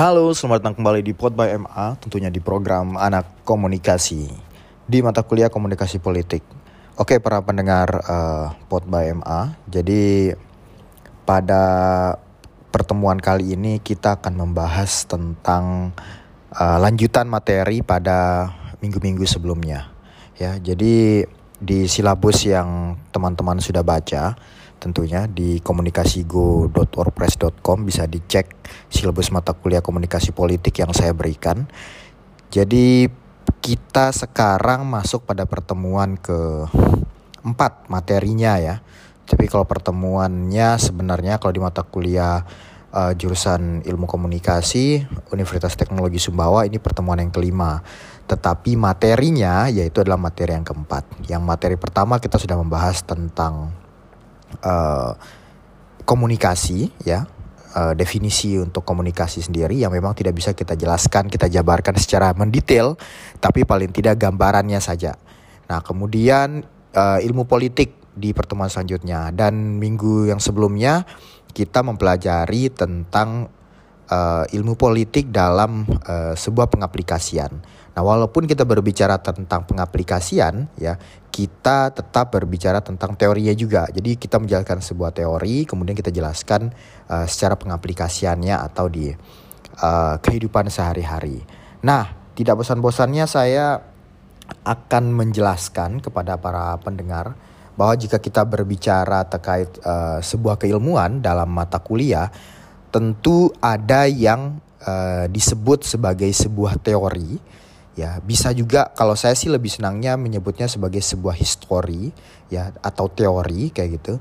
Halo, selamat datang kembali di Pod by MA, tentunya di program Anak Komunikasi di mata kuliah Komunikasi Politik. Oke, para pendengar uh, Pod by MA, jadi pada pertemuan kali ini kita akan membahas tentang uh, lanjutan materi pada minggu-minggu sebelumnya. Ya, jadi di silabus yang teman-teman sudah baca, tentunya di komunikasigo.wordpress.com bisa dicek silabus mata kuliah komunikasi politik yang saya berikan. Jadi kita sekarang masuk pada pertemuan ke empat materinya ya. Tapi kalau pertemuannya sebenarnya kalau di mata kuliah uh, jurusan ilmu komunikasi Universitas Teknologi Sumbawa ini pertemuan yang kelima. Tetapi materinya yaitu adalah materi yang keempat. Yang materi pertama kita sudah membahas tentang uh, komunikasi ya. Uh, definisi untuk komunikasi sendiri yang memang tidak bisa kita jelaskan kita jabarkan secara mendetail tapi paling tidak gambarannya saja. Nah kemudian uh, ilmu politik di pertemuan selanjutnya. Dan minggu yang sebelumnya kita mempelajari tentang uh, ilmu politik dalam uh, sebuah pengaplikasian. Nah, walaupun kita berbicara tentang pengaplikasian, ya, kita tetap berbicara tentang teorinya juga. Jadi kita menjalankan sebuah teori, kemudian kita jelaskan uh, secara pengaplikasiannya atau di uh, kehidupan sehari-hari. Nah, tidak bosan-bosannya saya akan menjelaskan kepada para pendengar bahwa jika kita berbicara terkait uh, sebuah keilmuan dalam mata kuliah, tentu ada yang uh, disebut sebagai sebuah teori ya bisa juga kalau saya sih lebih senangnya menyebutnya sebagai sebuah histori ya atau teori kayak gitu.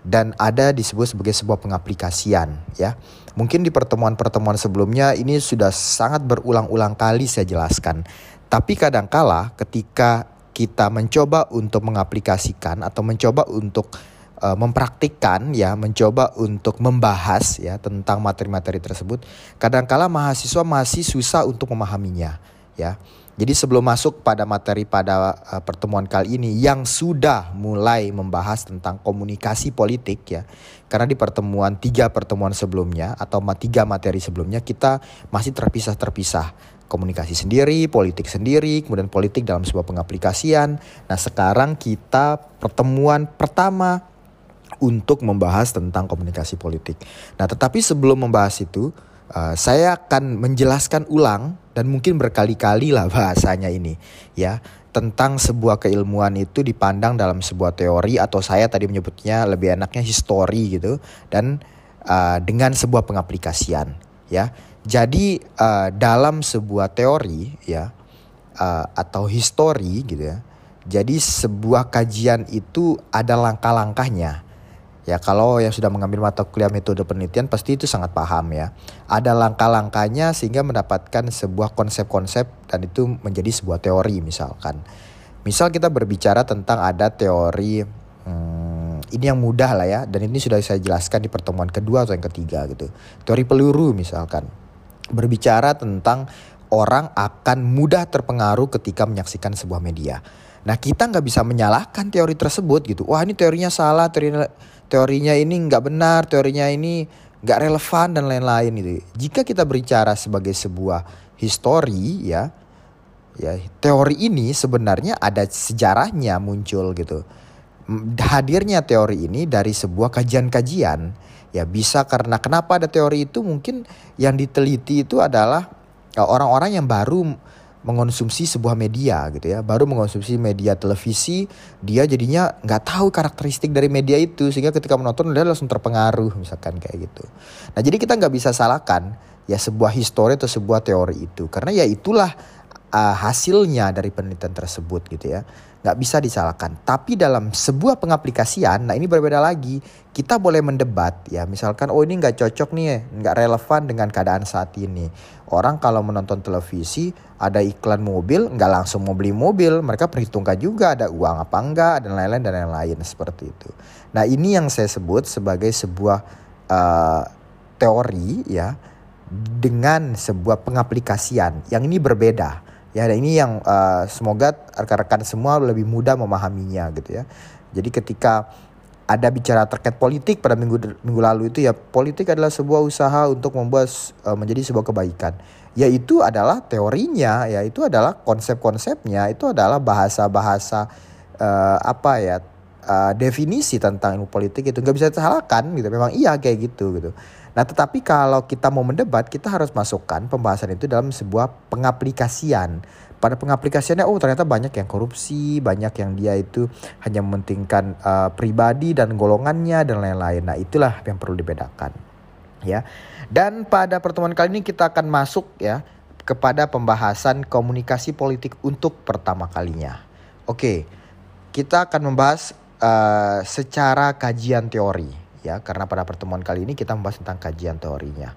Dan ada disebut sebagai sebuah pengaplikasian ya. Mungkin di pertemuan-pertemuan sebelumnya ini sudah sangat berulang-ulang kali saya jelaskan. Tapi kadangkala ketika kita mencoba untuk mengaplikasikan atau mencoba untuk uh, mempraktikkan ya, mencoba untuk membahas ya tentang materi-materi tersebut, kadangkala mahasiswa masih susah untuk memahaminya ya. Jadi sebelum masuk pada materi pada uh, pertemuan kali ini yang sudah mulai membahas tentang komunikasi politik ya, karena di pertemuan tiga pertemuan sebelumnya atau tiga materi sebelumnya kita masih terpisah-terpisah komunikasi sendiri, politik sendiri, kemudian politik dalam sebuah pengaplikasian. Nah sekarang kita pertemuan pertama untuk membahas tentang komunikasi politik. Nah, tetapi sebelum membahas itu, uh, saya akan menjelaskan ulang dan mungkin berkali-kali lah bahasanya ini, ya, tentang sebuah keilmuan itu dipandang dalam sebuah teori atau saya tadi menyebutnya lebih enaknya histori gitu dan uh, dengan sebuah pengaplikasian, ya. Jadi uh, dalam sebuah teori, ya, uh, atau histori gitu ya. Jadi sebuah kajian itu ada langkah-langkahnya Ya kalau yang sudah mengambil mata kuliah metode penelitian pasti itu sangat paham ya. Ada langkah-langkahnya sehingga mendapatkan sebuah konsep-konsep dan itu menjadi sebuah teori misalkan. Misal kita berbicara tentang ada teori hmm, ini yang mudah lah ya dan ini sudah saya jelaskan di pertemuan kedua atau yang ketiga gitu. Teori peluru misalkan berbicara tentang orang akan mudah terpengaruh ketika menyaksikan sebuah media. Nah kita nggak bisa menyalahkan teori tersebut gitu. Wah ini teorinya salah, teori teorinya ini nggak benar, teorinya ini nggak relevan dan lain-lain itu. Jika kita berbicara sebagai sebuah histori ya, ya teori ini sebenarnya ada sejarahnya muncul gitu. Hadirnya teori ini dari sebuah kajian-kajian ya bisa karena kenapa ada teori itu mungkin yang diteliti itu adalah orang-orang yang baru mengonsumsi sebuah media gitu ya baru mengonsumsi media televisi dia jadinya nggak tahu karakteristik dari media itu sehingga ketika menonton dia langsung terpengaruh misalkan kayak gitu. Nah jadi kita nggak bisa salahkan ya sebuah histori atau sebuah teori itu karena ya itulah uh, hasilnya dari penelitian tersebut gitu ya nggak bisa disalahkan. Tapi dalam sebuah pengaplikasian, nah ini berbeda lagi. Kita boleh mendebat ya, misalkan oh ini nggak cocok nih, nggak relevan dengan keadaan saat ini. Orang kalau menonton televisi ada iklan mobil, nggak langsung mau beli mobil, mereka perhitungkan juga ada uang apa enggak dan lain-lain dan lain-lain seperti itu. Nah ini yang saya sebut sebagai sebuah uh, teori ya dengan sebuah pengaplikasian yang ini berbeda Ya, ini yang uh, semoga rekan-rekan semua lebih mudah memahaminya gitu ya. Jadi ketika ada bicara terkait politik pada minggu minggu lalu itu ya politik adalah sebuah usaha untuk membuat uh, menjadi sebuah kebaikan. Yaitu adalah teorinya ya itu adalah konsep-konsepnya itu adalah bahasa-bahasa uh, apa ya uh, definisi tentang ilmu politik itu. Nggak bisa disalahkan gitu. Memang iya kayak gitu gitu nah tetapi kalau kita mau mendebat kita harus masukkan pembahasan itu dalam sebuah pengaplikasian pada pengaplikasiannya oh ternyata banyak yang korupsi, banyak yang dia itu hanya mementingkan uh, pribadi dan golongannya dan lain-lain. Nah, itulah yang perlu dibedakan. Ya. Dan pada pertemuan kali ini kita akan masuk ya kepada pembahasan komunikasi politik untuk pertama kalinya. Oke. Kita akan membahas uh, secara kajian teori ya karena pada pertemuan kali ini kita membahas tentang kajian teorinya.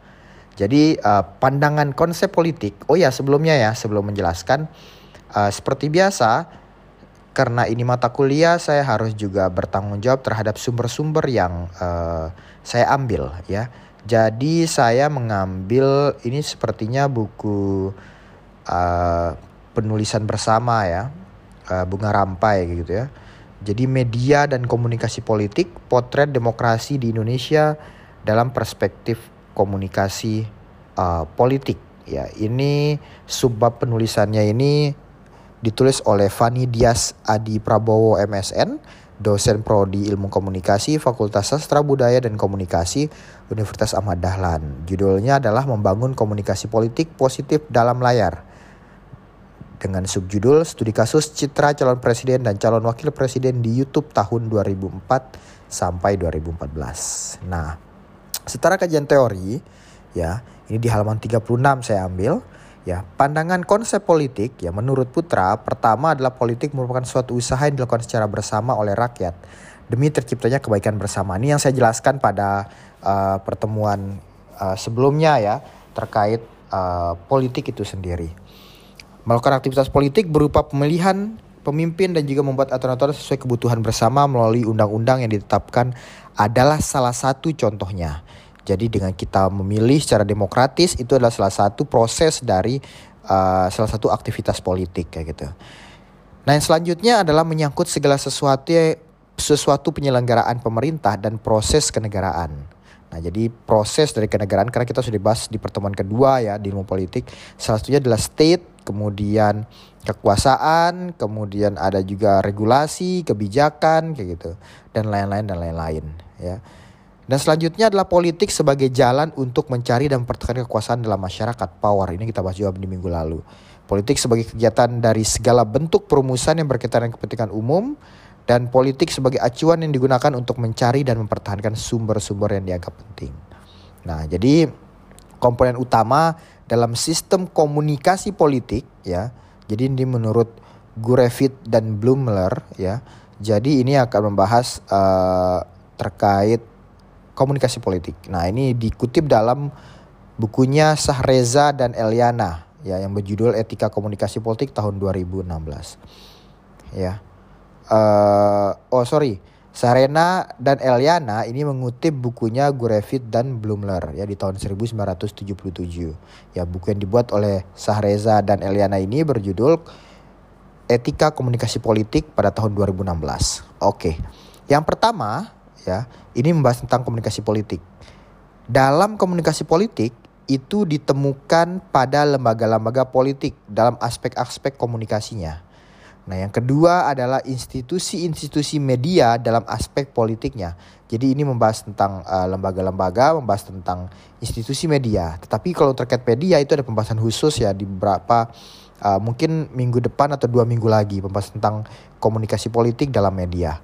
Jadi uh, pandangan konsep politik, oh ya sebelumnya ya sebelum menjelaskan, uh, seperti biasa karena ini mata kuliah saya harus juga bertanggung jawab terhadap sumber-sumber yang uh, saya ambil ya. Jadi saya mengambil ini sepertinya buku uh, penulisan bersama ya uh, bunga rampai gitu ya. Jadi media dan komunikasi politik, potret demokrasi di Indonesia dalam perspektif komunikasi uh, politik. Ya ini subbab penulisannya ini ditulis oleh Fani Dias Adi Prabowo MSN dosen prodi ilmu komunikasi Fakultas Sastra Budaya dan Komunikasi Universitas Ahmad Dahlan. Judulnya adalah membangun komunikasi politik positif dalam layar dengan subjudul studi kasus citra calon presiden dan calon wakil presiden di YouTube tahun 2004 sampai 2014 nah Setara kajian teori, ya, ini di halaman 36 saya ambil, ya, pandangan konsep politik ya menurut Putra pertama adalah politik merupakan suatu usaha yang dilakukan secara bersama oleh rakyat demi terciptanya kebaikan bersama. Ini yang saya jelaskan pada uh, pertemuan uh, sebelumnya ya terkait uh, politik itu sendiri. Melakukan aktivitas politik berupa pemilihan pemimpin dan juga membuat aturan-aturan sesuai kebutuhan bersama melalui undang-undang yang ditetapkan adalah salah satu contohnya. Jadi dengan kita memilih secara demokratis itu adalah salah satu proses dari uh, salah satu aktivitas politik kayak gitu. Nah yang selanjutnya adalah menyangkut segala sesuatu sesuatu penyelenggaraan pemerintah dan proses kenegaraan. Nah jadi proses dari kenegaraan karena kita sudah bahas di pertemuan kedua ya di ilmu politik. Salah satunya adalah state, kemudian kekuasaan, kemudian ada juga regulasi, kebijakan kayak gitu dan lain-lain dan lain-lain ya. Dan selanjutnya adalah politik sebagai jalan untuk mencari dan mempertahankan kekuasaan dalam masyarakat. Power ini kita bahas juga di minggu lalu. Politik sebagai kegiatan dari segala bentuk perumusan yang berkaitan dengan kepentingan umum dan politik sebagai acuan yang digunakan untuk mencari dan mempertahankan sumber-sumber yang dianggap penting. Nah, jadi komponen utama dalam sistem komunikasi politik ya. Jadi ini menurut Gurevit dan Blumler ya. Jadi ini akan membahas uh, terkait komunikasi politik. Nah, ini dikutip dalam bukunya Sahreza dan Eliana ya yang berjudul Etika Komunikasi Politik tahun 2016. Ya. Uh, oh sorry, Sarena dan Eliana ini mengutip bukunya Gurevit dan Blumler ya di tahun 1977. Ya, buku yang dibuat oleh Sahreza dan Eliana ini berjudul Etika Komunikasi Politik pada tahun 2016. Oke. Yang pertama, ya. Ini membahas tentang komunikasi politik. Dalam komunikasi politik itu ditemukan pada lembaga-lembaga politik dalam aspek-aspek komunikasinya. Nah, yang kedua adalah institusi-institusi media dalam aspek politiknya. Jadi ini membahas tentang lembaga lembaga-lembaga, membahas tentang institusi media. Tetapi kalau terkait media itu ada pembahasan khusus ya di beberapa uh, mungkin minggu depan atau dua minggu lagi pembahasan tentang komunikasi politik dalam media.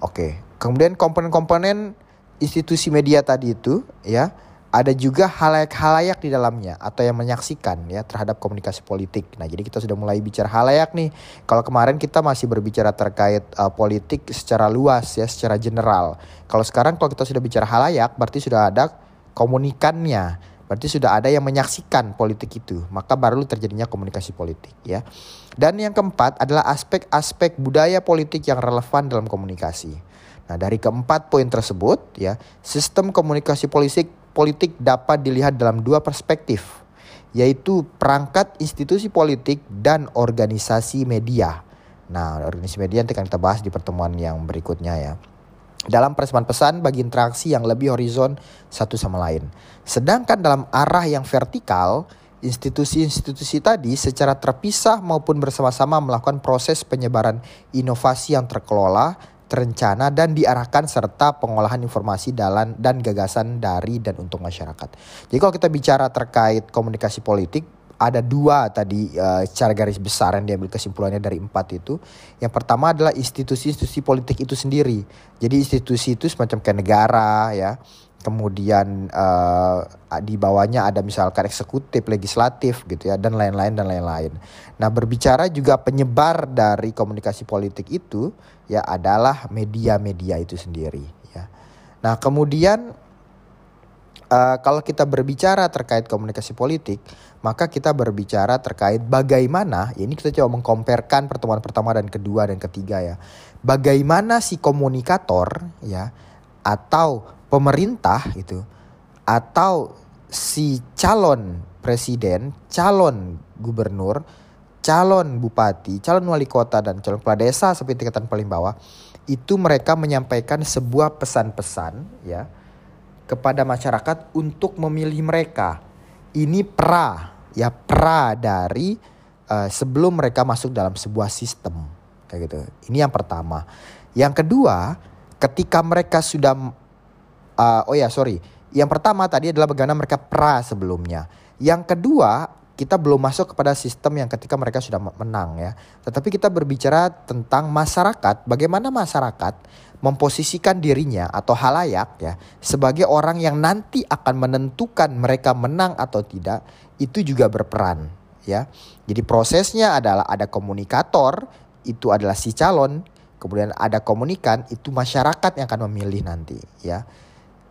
Oke, kemudian komponen-komponen institusi media tadi itu ya ada juga halayak-halayak di dalamnya atau yang menyaksikan ya terhadap komunikasi politik. Nah, jadi kita sudah mulai bicara halayak nih. Kalau kemarin kita masih berbicara terkait uh, politik secara luas ya, secara general. Kalau sekarang kalau kita sudah bicara halayak berarti sudah ada komunikannya. Berarti sudah ada yang menyaksikan politik itu, maka baru terjadinya komunikasi politik ya. Dan yang keempat adalah aspek-aspek budaya politik yang relevan dalam komunikasi. Nah, dari keempat poin tersebut ya, sistem komunikasi politik politik dapat dilihat dalam dua perspektif, yaitu perangkat institusi politik dan organisasi media. Nah, organisasi media nanti akan kita bahas di pertemuan yang berikutnya ya. dalam persamaan pesan bagi interaksi yang lebih horizon satu sama lain. Sedangkan dalam arah yang vertikal, institusi-institusi tadi secara terpisah maupun bersama-sama melakukan proses penyebaran inovasi yang terkelola, terencana dan diarahkan serta pengolahan informasi dalam dan gagasan dari dan untuk masyarakat. Jadi kalau kita bicara terkait komunikasi politik, ada dua tadi uh, secara garis besar yang diambil kesimpulannya dari empat itu. Yang pertama adalah institusi-institusi politik itu sendiri. Jadi institusi itu semacam kayak negara ya. Kemudian uh, di bawahnya ada misalkan eksekutif, legislatif gitu ya dan lain-lain dan lain-lain. Nah, berbicara juga penyebar dari komunikasi politik itu ya adalah media-media itu sendiri ya. Nah, kemudian uh, kalau kita berbicara terkait komunikasi politik, maka kita berbicara terkait bagaimana, ya ini kita coba mengkomparkan pertemuan pertama dan kedua dan ketiga ya. Bagaimana si komunikator ya atau pemerintah itu atau si calon presiden, calon gubernur, calon bupati, calon wali kota dan calon kepala desa seperti tingkatan paling bawah itu mereka menyampaikan sebuah pesan-pesan ya kepada masyarakat untuk memilih mereka. Ini pra ya pra dari uh, sebelum mereka masuk dalam sebuah sistem kayak gitu. Ini yang pertama. Yang kedua, ketika mereka sudah uh, oh ya sorry, yang pertama tadi adalah bagaimana mereka pra sebelumnya. Yang kedua, kita belum masuk kepada sistem yang ketika mereka sudah menang ya. Tetapi kita berbicara tentang masyarakat, bagaimana masyarakat memposisikan dirinya atau halayak ya sebagai orang yang nanti akan menentukan mereka menang atau tidak itu juga berperan ya. Jadi prosesnya adalah ada komunikator itu adalah si calon, kemudian ada komunikan itu masyarakat yang akan memilih nanti ya.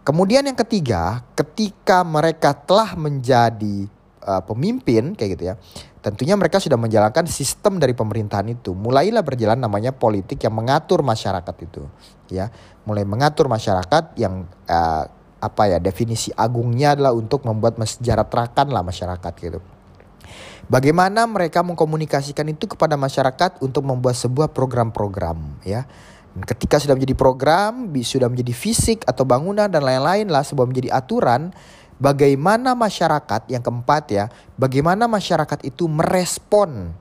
Kemudian yang ketiga, ketika mereka telah menjadi uh, pemimpin kayak gitu ya. Tentunya mereka sudah menjalankan sistem dari pemerintahan itu. Mulailah berjalan namanya politik yang mengatur masyarakat itu, ya. Mulai mengatur masyarakat yang uh, apa ya definisi agungnya adalah untuk membuat mensejahterakan lah masyarakat gitu. Bagaimana mereka mengkomunikasikan itu kepada masyarakat untuk membuat sebuah program-program ya. Ketika sudah menjadi program, sudah menjadi fisik atau bangunan dan lain-lain lah sebuah menjadi aturan, bagaimana masyarakat yang keempat ya, bagaimana masyarakat itu merespon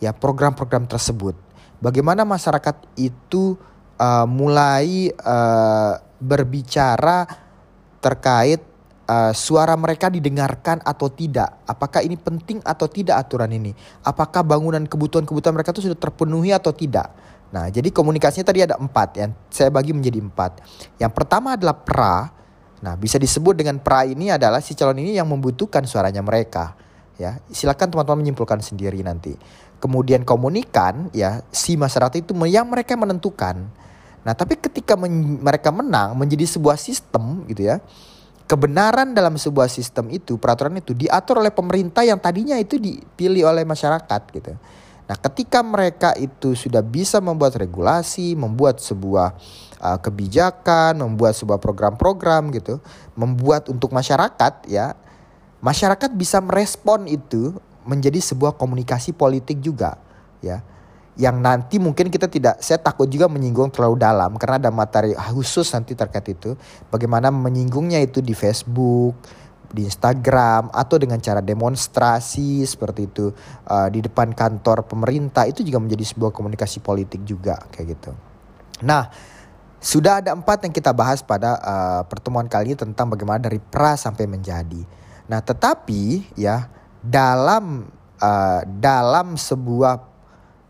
ya program-program tersebut. Bagaimana masyarakat itu uh, mulai uh, berbicara terkait uh, suara mereka didengarkan atau tidak. Apakah ini penting atau tidak aturan ini? Apakah bangunan kebutuhan-kebutuhan mereka itu sudah terpenuhi atau tidak? Nah, jadi komunikasinya tadi ada empat yang saya bagi menjadi empat. Yang pertama adalah pra, Nah, bisa disebut dengan pra ini adalah si calon ini yang membutuhkan suaranya mereka. Ya, silakan teman-teman menyimpulkan sendiri nanti. Kemudian komunikan, ya, si masyarakat itu yang mereka menentukan. Nah, tapi ketika men mereka menang menjadi sebuah sistem gitu ya. Kebenaran dalam sebuah sistem itu, peraturan itu diatur oleh pemerintah yang tadinya itu dipilih oleh masyarakat gitu. Nah, ketika mereka itu sudah bisa membuat regulasi, membuat sebuah uh, kebijakan, membuat sebuah program-program gitu, membuat untuk masyarakat ya, masyarakat bisa merespon itu menjadi sebuah komunikasi politik juga ya. Yang nanti mungkin kita tidak, saya takut juga menyinggung terlalu dalam karena ada materi khusus nanti terkait itu. Bagaimana menyinggungnya itu di Facebook, di Instagram atau dengan cara demonstrasi seperti itu uh, di depan kantor pemerintah itu juga menjadi sebuah komunikasi politik juga kayak gitu. Nah, sudah ada empat yang kita bahas pada uh, pertemuan kali ini tentang bagaimana dari pra sampai menjadi. Nah, tetapi ya dalam uh, dalam sebuah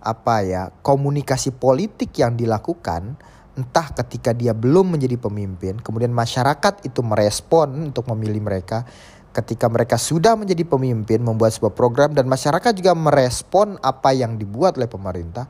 apa ya komunikasi politik yang dilakukan entah ketika dia belum menjadi pemimpin, kemudian masyarakat itu merespon untuk memilih mereka. Ketika mereka sudah menjadi pemimpin, membuat sebuah program dan masyarakat juga merespon apa yang dibuat oleh pemerintah,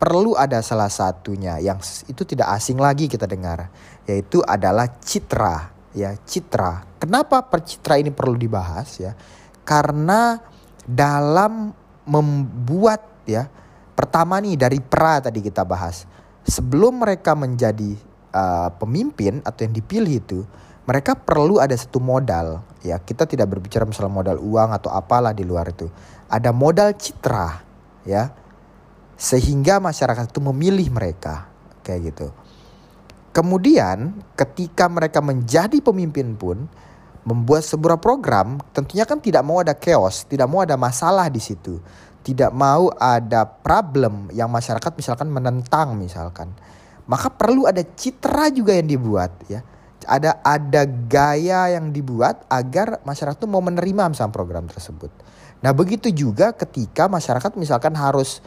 perlu ada salah satunya yang itu tidak asing lagi kita dengar yaitu adalah citra ya citra kenapa percitra ini perlu dibahas ya karena dalam membuat ya pertama nih dari pra tadi kita bahas sebelum mereka menjadi uh, pemimpin atau yang dipilih itu mereka perlu ada satu modal ya kita tidak berbicara misalnya modal uang atau apalah di luar itu ada modal citra ya sehingga masyarakat itu memilih mereka kayak gitu. Kemudian ketika mereka menjadi pemimpin pun membuat sebuah program tentunya kan tidak mau ada chaos, tidak mau ada masalah di situ. Tidak mau ada problem yang masyarakat misalkan menentang misalkan. Maka perlu ada citra juga yang dibuat ya. Ada ada gaya yang dibuat agar masyarakat itu mau menerima misalkan program tersebut. Nah, begitu juga ketika masyarakat misalkan harus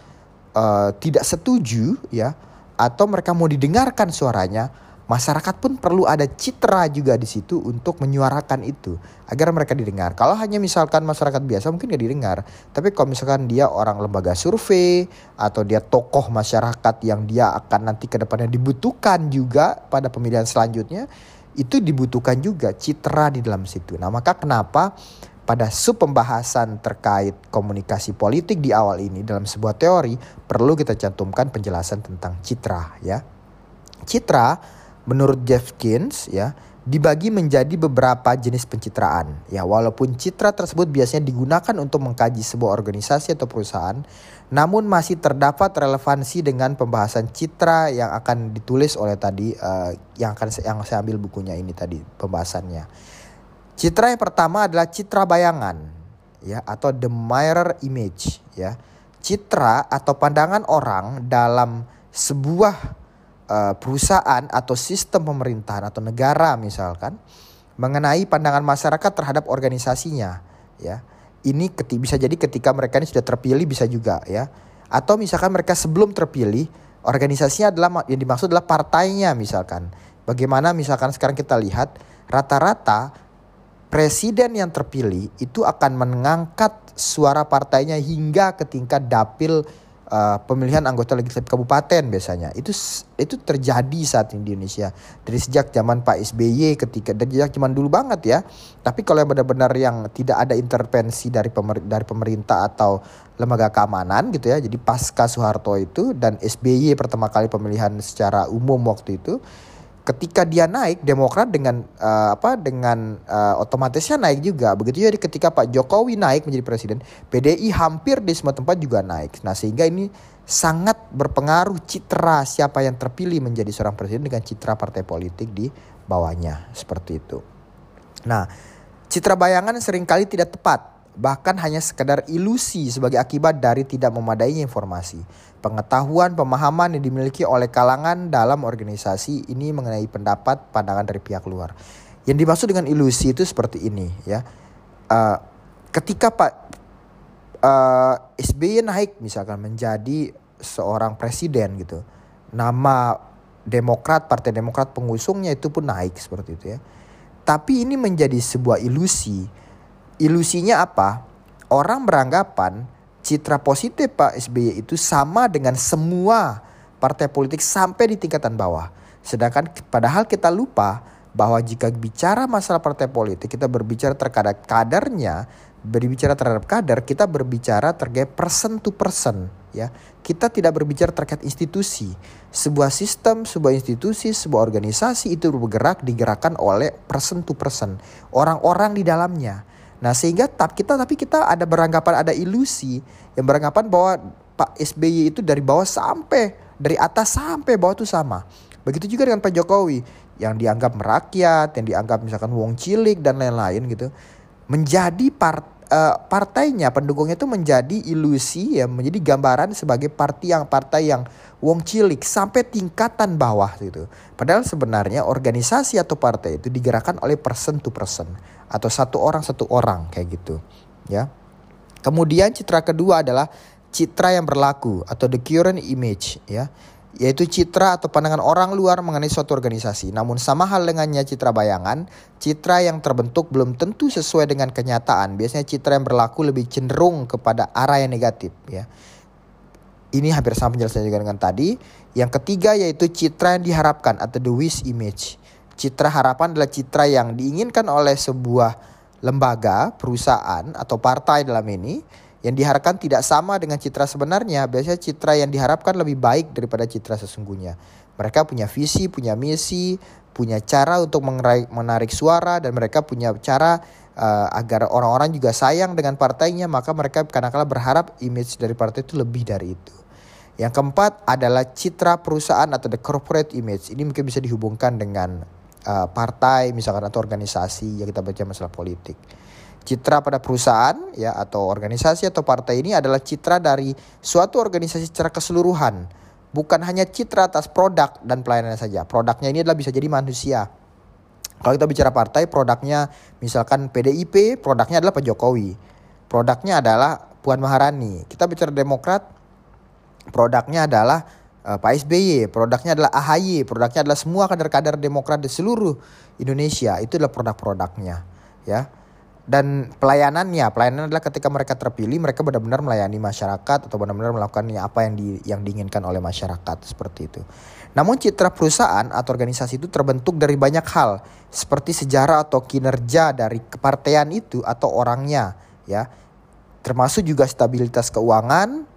uh, tidak setuju ya atau mereka mau didengarkan suaranya, masyarakat pun perlu ada citra juga di situ untuk menyuarakan itu agar mereka didengar. Kalau hanya misalkan masyarakat biasa mungkin gak didengar, tapi kalau misalkan dia orang lembaga survei atau dia tokoh masyarakat yang dia akan nanti ke depannya dibutuhkan juga pada pemilihan selanjutnya, itu dibutuhkan juga citra di dalam situ. Nah, maka kenapa pada sub pembahasan terkait komunikasi politik di awal ini dalam sebuah teori perlu kita cantumkan penjelasan tentang citra ya. Citra menurut Jeffkins ya dibagi menjadi beberapa jenis pencitraan. Ya, walaupun citra tersebut biasanya digunakan untuk mengkaji sebuah organisasi atau perusahaan, namun masih terdapat relevansi dengan pembahasan citra yang akan ditulis oleh tadi uh, yang akan yang saya ambil bukunya ini tadi pembahasannya. Citra yang pertama adalah citra bayangan ya atau the mirror image ya. Citra atau pandangan orang dalam sebuah uh, perusahaan atau sistem pemerintahan atau negara misalkan mengenai pandangan masyarakat terhadap organisasinya ya. Ini keti bisa jadi ketika mereka ini sudah terpilih bisa juga ya. Atau misalkan mereka sebelum terpilih organisasinya adalah yang dimaksud adalah partainya misalkan. Bagaimana misalkan sekarang kita lihat rata-rata presiden yang terpilih itu akan mengangkat suara partainya hingga ke tingkat dapil uh, pemilihan anggota legislatif kabupaten biasanya. Itu itu terjadi saat ini di Indonesia dari sejak zaman Pak SBY ketika dari sejak zaman dulu banget ya. Tapi kalau yang benar-benar yang tidak ada intervensi dari pemer, dari pemerintah atau lembaga keamanan gitu ya. Jadi pasca Soeharto itu dan SBY pertama kali pemilihan secara umum waktu itu ketika dia naik Demokrat dengan uh, apa dengan uh, otomatisnya naik juga. Begitu jadi ketika Pak Jokowi naik menjadi presiden PDI hampir di semua tempat juga naik. Nah sehingga ini sangat berpengaruh citra siapa yang terpilih menjadi seorang presiden dengan citra partai politik di bawahnya. Seperti itu. Nah citra bayangan sering kali tidak tepat. Bahkan hanya sekedar ilusi sebagai akibat dari tidak memadainya informasi. Pengetahuan, pemahaman yang dimiliki oleh kalangan dalam organisasi ini mengenai pendapat, pandangan dari pihak luar. Yang dimaksud dengan ilusi itu seperti ini ya. Uh, ketika Pak uh, eh, SBY naik misalkan menjadi seorang presiden gitu, nama Demokrat, Partai Demokrat pengusungnya itu pun naik seperti itu ya. Tapi ini menjadi sebuah ilusi Ilusinya apa? Orang beranggapan citra positif Pak SBY itu sama dengan semua partai politik sampai di tingkatan bawah. Sedangkan padahal kita lupa bahwa jika bicara masalah partai politik kita berbicara terhadap kadernya, berbicara terhadap kader, kita berbicara terkait person to person ya. Kita tidak berbicara terkait institusi. Sebuah sistem, sebuah institusi, sebuah organisasi itu bergerak digerakkan oleh person to person, orang-orang di dalamnya. Nah sehingga kita tapi kita ada beranggapan ada ilusi yang beranggapan bahwa Pak SBY itu dari bawah sampai dari atas sampai bawah itu sama. Begitu juga dengan Pak Jokowi yang dianggap merakyat, yang dianggap misalkan wong cilik dan lain-lain gitu. Menjadi part, uh, partainya pendukungnya itu menjadi ilusi ya menjadi gambaran sebagai partai yang partai yang wong cilik sampai tingkatan bawah gitu. Padahal sebenarnya organisasi atau partai itu digerakkan oleh person to person atau satu orang satu orang kayak gitu ya. Kemudian citra kedua adalah citra yang berlaku atau the current image ya yaitu citra atau pandangan orang luar mengenai suatu organisasi. Namun sama hal dengannya citra bayangan, citra yang terbentuk belum tentu sesuai dengan kenyataan. Biasanya citra yang berlaku lebih cenderung kepada arah yang negatif ya. Ini hampir sama penjelasannya juga dengan tadi. Yang ketiga yaitu citra yang diharapkan atau the wish image. Citra harapan adalah citra yang diinginkan oleh sebuah lembaga, perusahaan atau partai dalam ini yang diharapkan tidak sama dengan citra sebenarnya. Biasanya citra yang diharapkan lebih baik daripada citra sesungguhnya. Mereka punya visi, punya misi, punya cara untuk menarik suara dan mereka punya cara uh, agar orang-orang juga sayang dengan partainya, maka mereka kadang-kala berharap image dari partai itu lebih dari itu. Yang keempat adalah citra perusahaan atau the corporate image. Ini mungkin bisa dihubungkan dengan uh, partai misalkan atau organisasi yang kita baca masalah politik. Citra pada perusahaan ya atau organisasi atau partai ini adalah citra dari suatu organisasi secara keseluruhan. Bukan hanya citra atas produk dan pelayanan saja. Produknya ini adalah bisa jadi manusia. Kalau kita bicara partai, produknya misalkan PDIP, produknya adalah Pak Jokowi. Produknya adalah Puan Maharani. Kita bicara Demokrat, produknya adalah uh, Pak SBY, produknya adalah AHY, produknya adalah semua kader-kader Demokrat di seluruh Indonesia. Itu adalah produk-produknya, ya. Dan pelayanannya, pelayanan adalah ketika mereka terpilih, mereka benar-benar melayani masyarakat atau benar-benar melakukan apa yang di, yang diinginkan oleh masyarakat seperti itu. Namun citra perusahaan atau organisasi itu terbentuk dari banyak hal, seperti sejarah atau kinerja dari kepartean itu atau orangnya, ya. Termasuk juga stabilitas keuangan,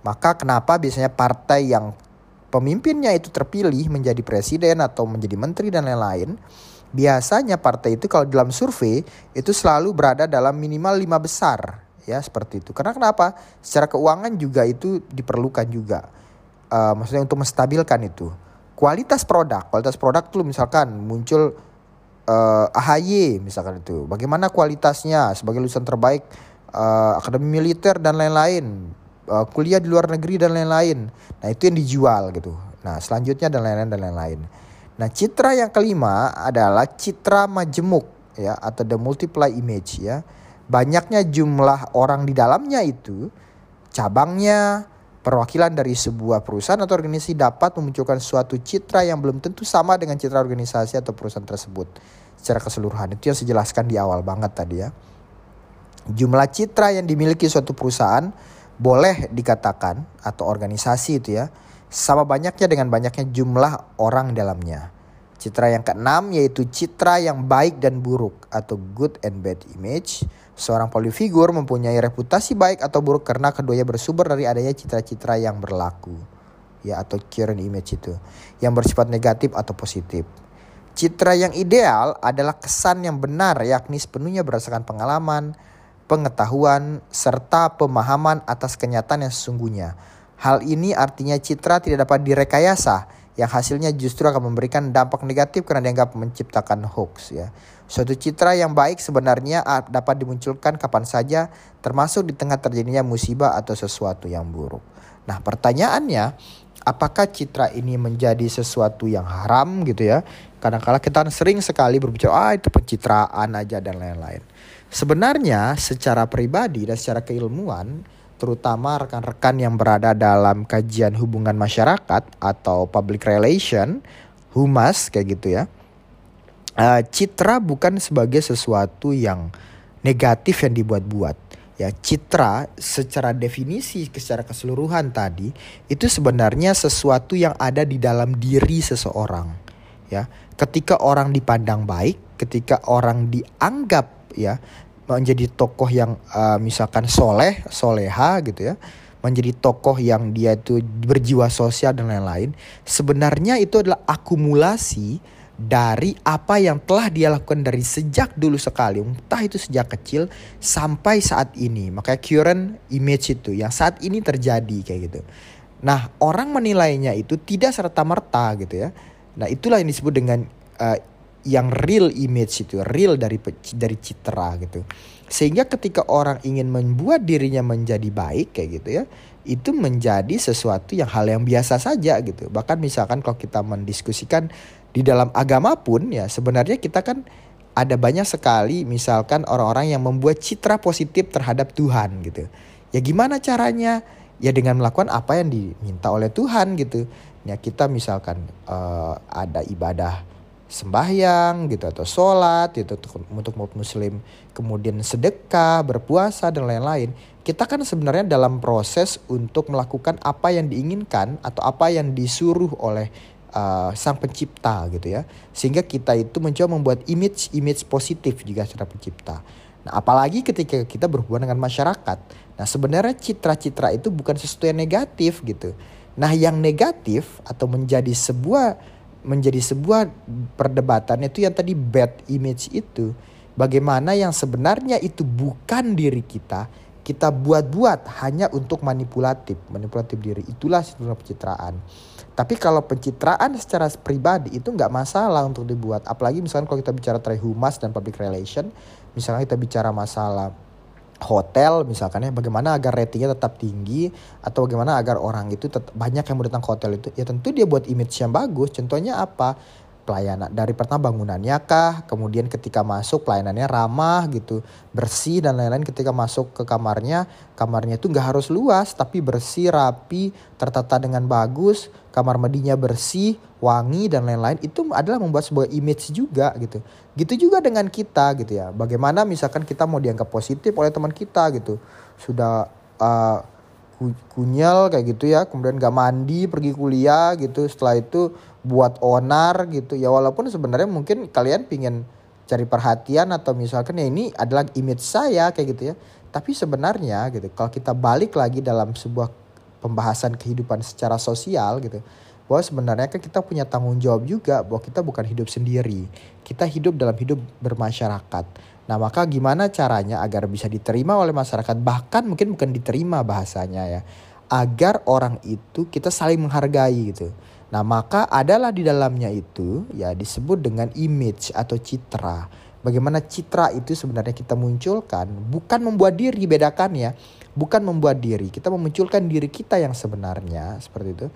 maka kenapa biasanya partai yang pemimpinnya itu terpilih menjadi presiden atau menjadi menteri dan lain-lain, biasanya partai itu kalau dalam survei itu selalu berada dalam minimal lima besar ya seperti itu. Karena kenapa? Secara keuangan juga itu diperlukan juga. Uh, maksudnya untuk menstabilkan itu. Kualitas produk, kualitas produk tuh misalkan muncul uh, eh, AHY misalkan itu. Bagaimana kualitasnya sebagai lulusan terbaik uh, akademi militer dan lain-lain uh, kuliah di luar negeri dan lain-lain. Nah, itu yang dijual gitu. Nah, selanjutnya dan lain-lain dan lain-lain. Nah, citra yang kelima adalah citra majemuk ya atau the multiply image ya. Banyaknya jumlah orang di dalamnya itu cabangnya perwakilan dari sebuah perusahaan atau organisasi dapat memunculkan suatu citra yang belum tentu sama dengan citra organisasi atau perusahaan tersebut secara keseluruhan. Itu yang saya jelaskan di awal banget tadi ya. Jumlah citra yang dimiliki suatu perusahaan boleh dikatakan atau organisasi itu ya sama banyaknya dengan banyaknya jumlah orang dalamnya. Citra yang keenam yaitu citra yang baik dan buruk atau good and bad image. Seorang polifigur mempunyai reputasi baik atau buruk karena keduanya bersumber dari adanya citra-citra yang berlaku. Ya atau current image itu. Yang bersifat negatif atau positif. Citra yang ideal adalah kesan yang benar yakni sepenuhnya berdasarkan pengalaman, pengetahuan, serta pemahaman atas kenyataan yang sesungguhnya. Hal ini artinya citra tidak dapat direkayasa, yang hasilnya justru akan memberikan dampak negatif karena dianggap menciptakan hoax ya. Suatu citra yang baik sebenarnya dapat dimunculkan kapan saja, termasuk di tengah terjadinya musibah atau sesuatu yang buruk. Nah, pertanyaannya, apakah citra ini menjadi sesuatu yang haram gitu ya? Kadang-kala kita sering sekali berbicara, ah itu pencitraan aja dan lain-lain. Sebenarnya secara pribadi dan secara keilmuan, terutama rekan-rekan yang berada dalam kajian hubungan masyarakat atau public relation, humas kayak gitu ya. Uh, citra bukan sebagai sesuatu yang negatif yang dibuat-buat. Ya, citra secara definisi secara keseluruhan tadi itu sebenarnya sesuatu yang ada di dalam diri seseorang. Ya, ketika orang dipandang baik, ketika orang dianggap ya menjadi tokoh yang uh, misalkan soleh soleha gitu ya menjadi tokoh yang dia itu berjiwa sosial dan lain-lain sebenarnya itu adalah akumulasi dari apa yang telah dia lakukan dari sejak dulu sekali entah itu sejak kecil sampai saat ini. Makanya current image itu yang saat ini terjadi kayak gitu. Nah orang menilainya itu tidak serta merta gitu ya. Nah itulah yang disebut dengan uh, yang real image itu, real dari dari citra gitu. Sehingga ketika orang ingin membuat dirinya menjadi baik kayak gitu ya, itu menjadi sesuatu yang hal yang biasa saja gitu. Bahkan misalkan kalau kita mendiskusikan di dalam agama pun ya sebenarnya kita kan ada banyak sekali misalkan orang-orang yang membuat citra positif terhadap Tuhan gitu. Ya gimana caranya? Ya dengan melakukan apa yang diminta oleh Tuhan gitu. Ya kita misalkan uh, ada ibadah sembahyang gitu atau sholat gitu untuk umat muslim kemudian sedekah berpuasa dan lain-lain kita kan sebenarnya dalam proses untuk melakukan apa yang diinginkan atau apa yang disuruh oleh uh, sang pencipta gitu ya. Sehingga kita itu mencoba membuat image image positif juga secara pencipta. Nah apalagi ketika kita berhubungan dengan masyarakat. Nah sebenarnya citra-citra itu bukan sesuatu yang negatif gitu. Nah yang negatif atau menjadi sebuah menjadi sebuah perdebatan itu yang tadi bad image itu bagaimana yang sebenarnya itu bukan diri kita kita buat-buat hanya untuk manipulatif, manipulatif diri. Itulah sebenarnya pencitraan. Tapi kalau pencitraan secara pribadi itu nggak masalah untuk dibuat. Apalagi misalkan kalau kita bicara humas dan public relation, misalnya kita bicara masalah hotel misalkan ya bagaimana agar ratingnya tetap tinggi atau bagaimana agar orang itu tetap, banyak yang mau datang ke hotel itu ya tentu dia buat image yang bagus. Contohnya apa pelayanan dari pertama bangunannya kah kemudian ketika masuk pelayanannya ramah gitu bersih dan lain-lain ketika masuk ke kamarnya kamarnya itu nggak harus luas tapi bersih rapi tertata dengan bagus kamar mandinya bersih wangi dan lain-lain itu adalah membuat sebuah image juga gitu. Gitu juga dengan kita gitu ya. Bagaimana misalkan kita mau dianggap positif oleh teman kita gitu. Sudah uh, kunyel kayak gitu ya kemudian gak mandi pergi kuliah gitu setelah itu buat onar gitu ya walaupun sebenarnya mungkin kalian pingin cari perhatian atau misalkan ya ini adalah image saya kayak gitu ya. Tapi sebenarnya gitu kalau kita balik lagi dalam sebuah pembahasan kehidupan secara sosial gitu bahwa sebenarnya kan kita punya tanggung jawab juga bahwa kita bukan hidup sendiri. Kita hidup dalam hidup bermasyarakat. Nah maka gimana caranya agar bisa diterima oleh masyarakat? Bahkan mungkin bukan diterima bahasanya ya agar orang itu kita saling menghargai gitu. Nah maka adalah di dalamnya itu ya disebut dengan image atau citra. Bagaimana citra itu sebenarnya kita munculkan bukan membuat diri bedakan ya, bukan membuat diri kita memunculkan diri kita yang sebenarnya seperti itu.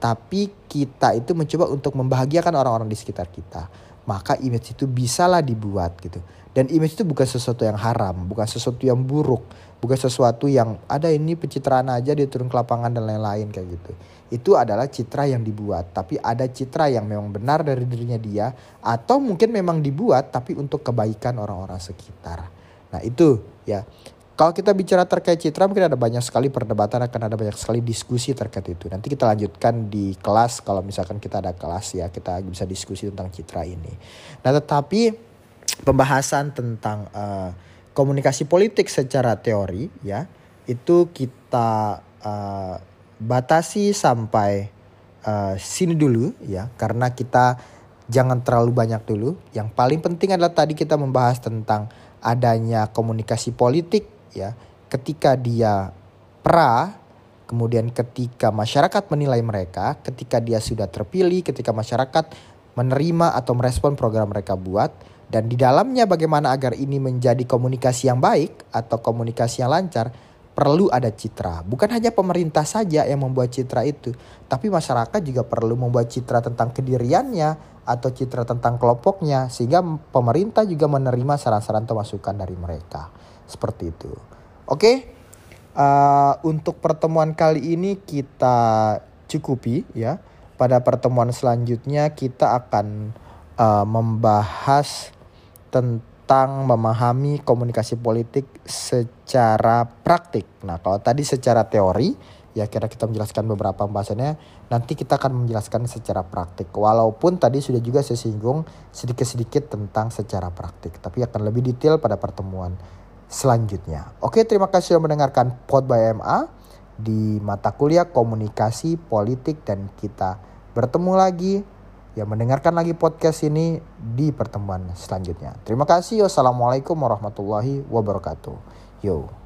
Tapi kita itu mencoba untuk membahagiakan orang-orang di sekitar kita. Maka image itu bisalah dibuat gitu dan image itu bukan sesuatu yang haram, bukan sesuatu yang buruk, bukan sesuatu yang ada ini pencitraan aja dia turun ke lapangan dan lain-lain kayak gitu. Itu adalah citra yang dibuat, tapi ada citra yang memang benar dari dirinya dia atau mungkin memang dibuat tapi untuk kebaikan orang-orang sekitar. Nah, itu ya. Kalau kita bicara terkait citra mungkin ada banyak sekali perdebatan akan ada banyak sekali diskusi terkait itu. Nanti kita lanjutkan di kelas kalau misalkan kita ada kelas ya kita bisa diskusi tentang citra ini. Nah, tetapi pembahasan tentang uh, komunikasi politik secara teori ya itu kita uh, batasi sampai uh, sini dulu ya karena kita jangan terlalu banyak dulu. Yang paling penting adalah tadi kita membahas tentang adanya komunikasi politik ya ketika dia pra kemudian ketika masyarakat menilai mereka, ketika dia sudah terpilih, ketika masyarakat menerima atau merespon program mereka buat dan di dalamnya bagaimana agar ini menjadi komunikasi yang baik atau komunikasi yang lancar, perlu ada citra. Bukan hanya pemerintah saja yang membuat citra itu, tapi masyarakat juga perlu membuat citra tentang kediriannya atau citra tentang kelompoknya sehingga pemerintah juga menerima saran-saran atau masukan dari mereka. Seperti itu. Oke. Uh, untuk pertemuan kali ini kita cukupi ya. Pada pertemuan selanjutnya kita akan uh, membahas tentang memahami komunikasi politik secara praktik. Nah, kalau tadi secara teori, ya kira kita menjelaskan beberapa pembahasannya, nanti kita akan menjelaskan secara praktik. Walaupun tadi sudah juga saya singgung sedikit-sedikit tentang secara praktik, tapi akan lebih detail pada pertemuan selanjutnya. Oke, terima kasih sudah mendengarkan Pod by MA di mata kuliah komunikasi politik dan kita bertemu lagi yang mendengarkan lagi podcast ini di pertemuan selanjutnya. Terima kasih. Wassalamualaikum warahmatullahi wabarakatuh. Yo.